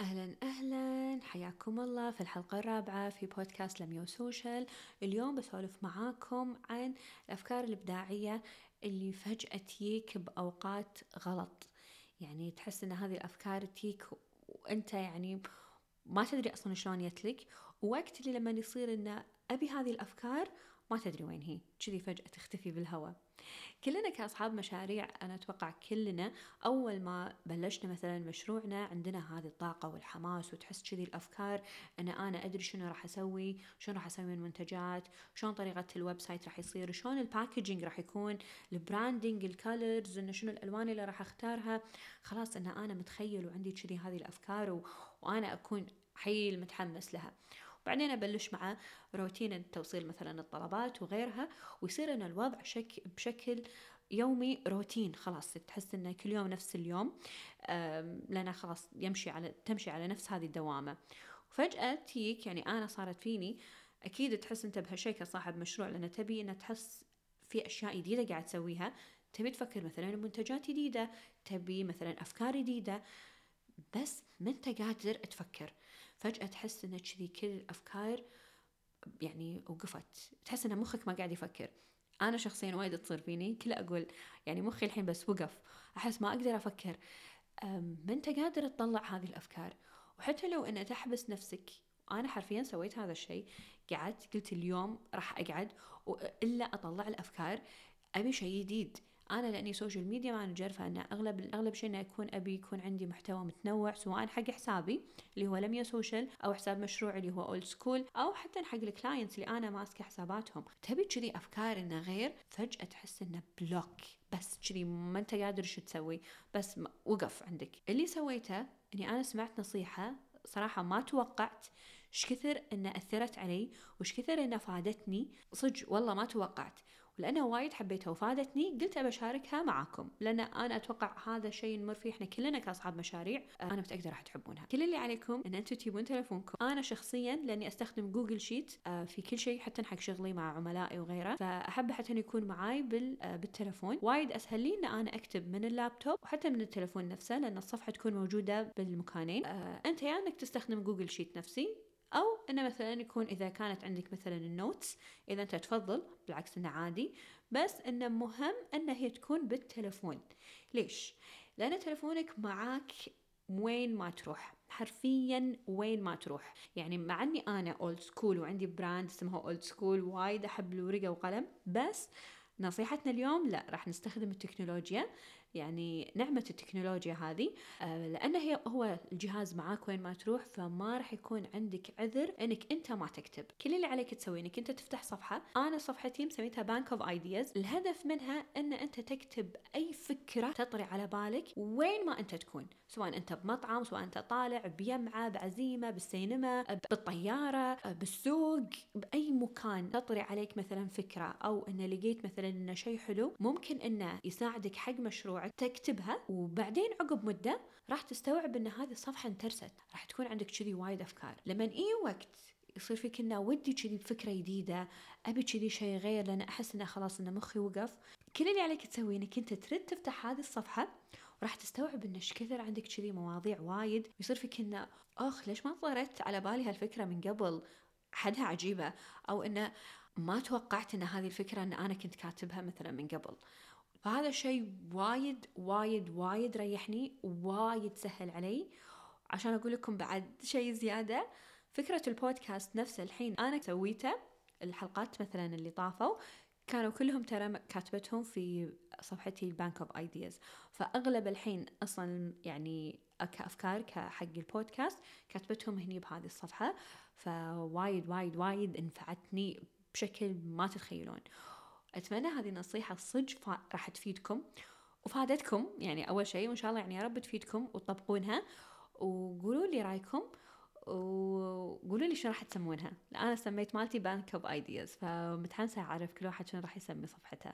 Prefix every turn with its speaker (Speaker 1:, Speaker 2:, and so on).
Speaker 1: أهلا أهلا. حياكم الله في الحلقة الرابعة في بودكاست لميو سوشيال. اليوم بسولف معاكم عن الأفكار الإبداعية اللي فجأة تجيك بأوقات غلط. يعني تحس أن هذه الأفكار تجيك وأنت يعني ما تدري أصلا شلون جتلك ووقت اللي لما يصير أن أبي هذه الأفكار ما تدري وين هي كذي فجأة تختفي بالهواء. كلنا كأصحاب مشاريع أنا أتوقع كلنا أول ما بلشنا مثلا مشروعنا عندنا هذه الطاقة والحماس وتحس كذي الأفكار أن أنا أدري شنو راح أسوي شنو راح أسوي من منتجات شلون طريقة ال website راح يصير شلون ال packaging راح يكون ال branding ال colors إنه شنو الألوان اللي راح أختارها. خلاص أن أنا متخيل وعندي كذي هذه الأفكار و... وأنا أكون حيل متحمس لها. بعدين أبلش مع روتين توصيل مثلا الطلبات وغيرها ويصير أن الوضع شك بشكل يومي روتين خلاص تحس إنه كل يوم نفس اليوم لأنه خلاص يمشي على تمشي على نفس هذه الدوامة. وفجأة تيك يعني أنا صارت فيني أكيد تحس أنت بهالشيء كصاحب مشروع لأن تبي أن تحس في أشياء جديدة قاعد تسويها. تبي تفكر مثلا منتجات جديدة تبي مثلا أفكار جديدة بس ما أنت قادر تفكر. فجأة تحس ان كذي كل الأفكار يعني وقفت. تحس إن مخك ما قاعد يفكر. أنا شخصيا وايد تصير فيني. كل أقول يعني مخي الحين بس وقف. أحس ما أقدر أفكر. ما أنت قادر تطلع هذه الأفكار. وحتى لو ان تحبس نفسك أنا حرفيا سويت هذا الشيء. قعدت قلت اليوم راح أقعد الا أطلع الأفكار. أبي شيء جديد. أنا لأني social media manager فانا اغلب أغلب شيء إنه يكون أبي يكون عندي محتوى متنوع سواء حق حسابي اللي هو لميا social أو حساب مشروعي اللي هو Old School أو حتى حق ال clients اللي أنا ماسكة حساباتهم. تبي كذي أفكار إنه غير؟ فجأة تحس إنه block بس كذي ما أنت قادر شو تسوي. بس وقف عندك. اللي سويته إني أنا سمعت نصيحة صراحة ما توقعت إيش كثر انها أثرت علي وإيش كثر انها فادتني. صدق والله ما توقعت. ولانها وايد حبيتها وفادتني قلت أبى أشاركها معاكم لأن أنا أتوقع هذا شيء نمر فيه إحنا كلنا كأصحاب مشاريع أنا متاكده راح تحبونها. كل اللي عليكم إن أنتم تجيبون تلفونكم أنا شخصيا لأني أستخدم Google Sheet آه، في كل شيء حتى حق شغلي مع عملائي وغيره. فأحب حتى يكون معاي آه، بالتلفون وايد أسهل لي إن أنا أكتب من اللابتوب وحتى من التلفون نفسه لأن الصفحة تكون موجودة بالمكانين. آه، أنت يا إنك تستخدم Google Sheet نفسي أو إنه مثلا يكون إذا كانت عندك مثلا ال notes إذا أنت تفضل بالعكس إنه عادي بس إنه مهم إنه هي تكون بالتلفون. ليش؟ لأن تلفونك معاك وين ما تروح. حرفيا وين ما تروح. يعني مع إني أنا old school وعندي brand اسمها Old School وايد أحب الورقه وقلم بس نصيحتنا اليوم لا راح نستخدم التكنولوجيا يعني نعمة التكنولوجيا هذه آه، لأن هي هو الجهاز معاك وين ما تروح فما راح يكون عندك عذر إنك أنت ما تكتب. كل اللي عليك تسويه إنك أنت تفتح صفحة. أنا صفحتي مسميتها bank of ideas الهدف منها إن أنت تكتب أي فكرة تطري على بالك وين ما أنت تكون. سواء أنت بمطعم سواء أنت طالع بيمعة بعزيمة بالسينما بالطيارة بالسوق بأي مكان تطري عليك مثلا فكرة أو أن لقيت مثلا أنه شيء حلو ممكن أنه يساعدك حق مشروع تكتبها وبعدين عقب مدة راح تستوعب إن هذه الصفحة انترست. راح تكون عندك كذي وايد أفكار. لما أي وقت يصير فيك إنه ودي كذي بفكره جديدة أبي كذي شيء غير لأن أحس إنه خلاص إنه مخي وقف كل اللي عليك تسويه إنك أنت ترد تفتح هذه الصفحة وراح تستوعب إن إيش كثر عندك كذي مواضيع وايد. يصير فيك إنه أخ ليش ما طرت على بالي هالفكرة من قبل؟ حدها عجيبة. أو إنه ما توقعت إن هذه الفكرة إن أنا كنت كاتبها مثلا من قبل. فهذا الشيء وايد وايد وايد ريحني وايد سهل علي. عشان أقول لكم بعد شيء زيادة فكرة البودكاست نفسه الحين أنا سويته الحلقات مثلا اللي طافوا كانوا كلهم ترى كاتبتهم في صفحتي bank of ideas فأغلب الحين أصلا يعني كافكار كحق البودكاست كاتبتهم هني بهذه الصفحة. فوايد وايد وايد إنفعتني بشكل ما تتخيلون. أتمنى هذه النصيحة صدق راح تفيدكم وفادتكم. يعني أول شيء وإن شاء الله يعني يا رب تفيدكم وتطبقونها وقولوا لي رأيكم وقولوا لي شو راح تسمونها. أنا سميت مالتي bank of ideas فمتحمسة أعرف كل واحد شنو راح يسمي صفحته.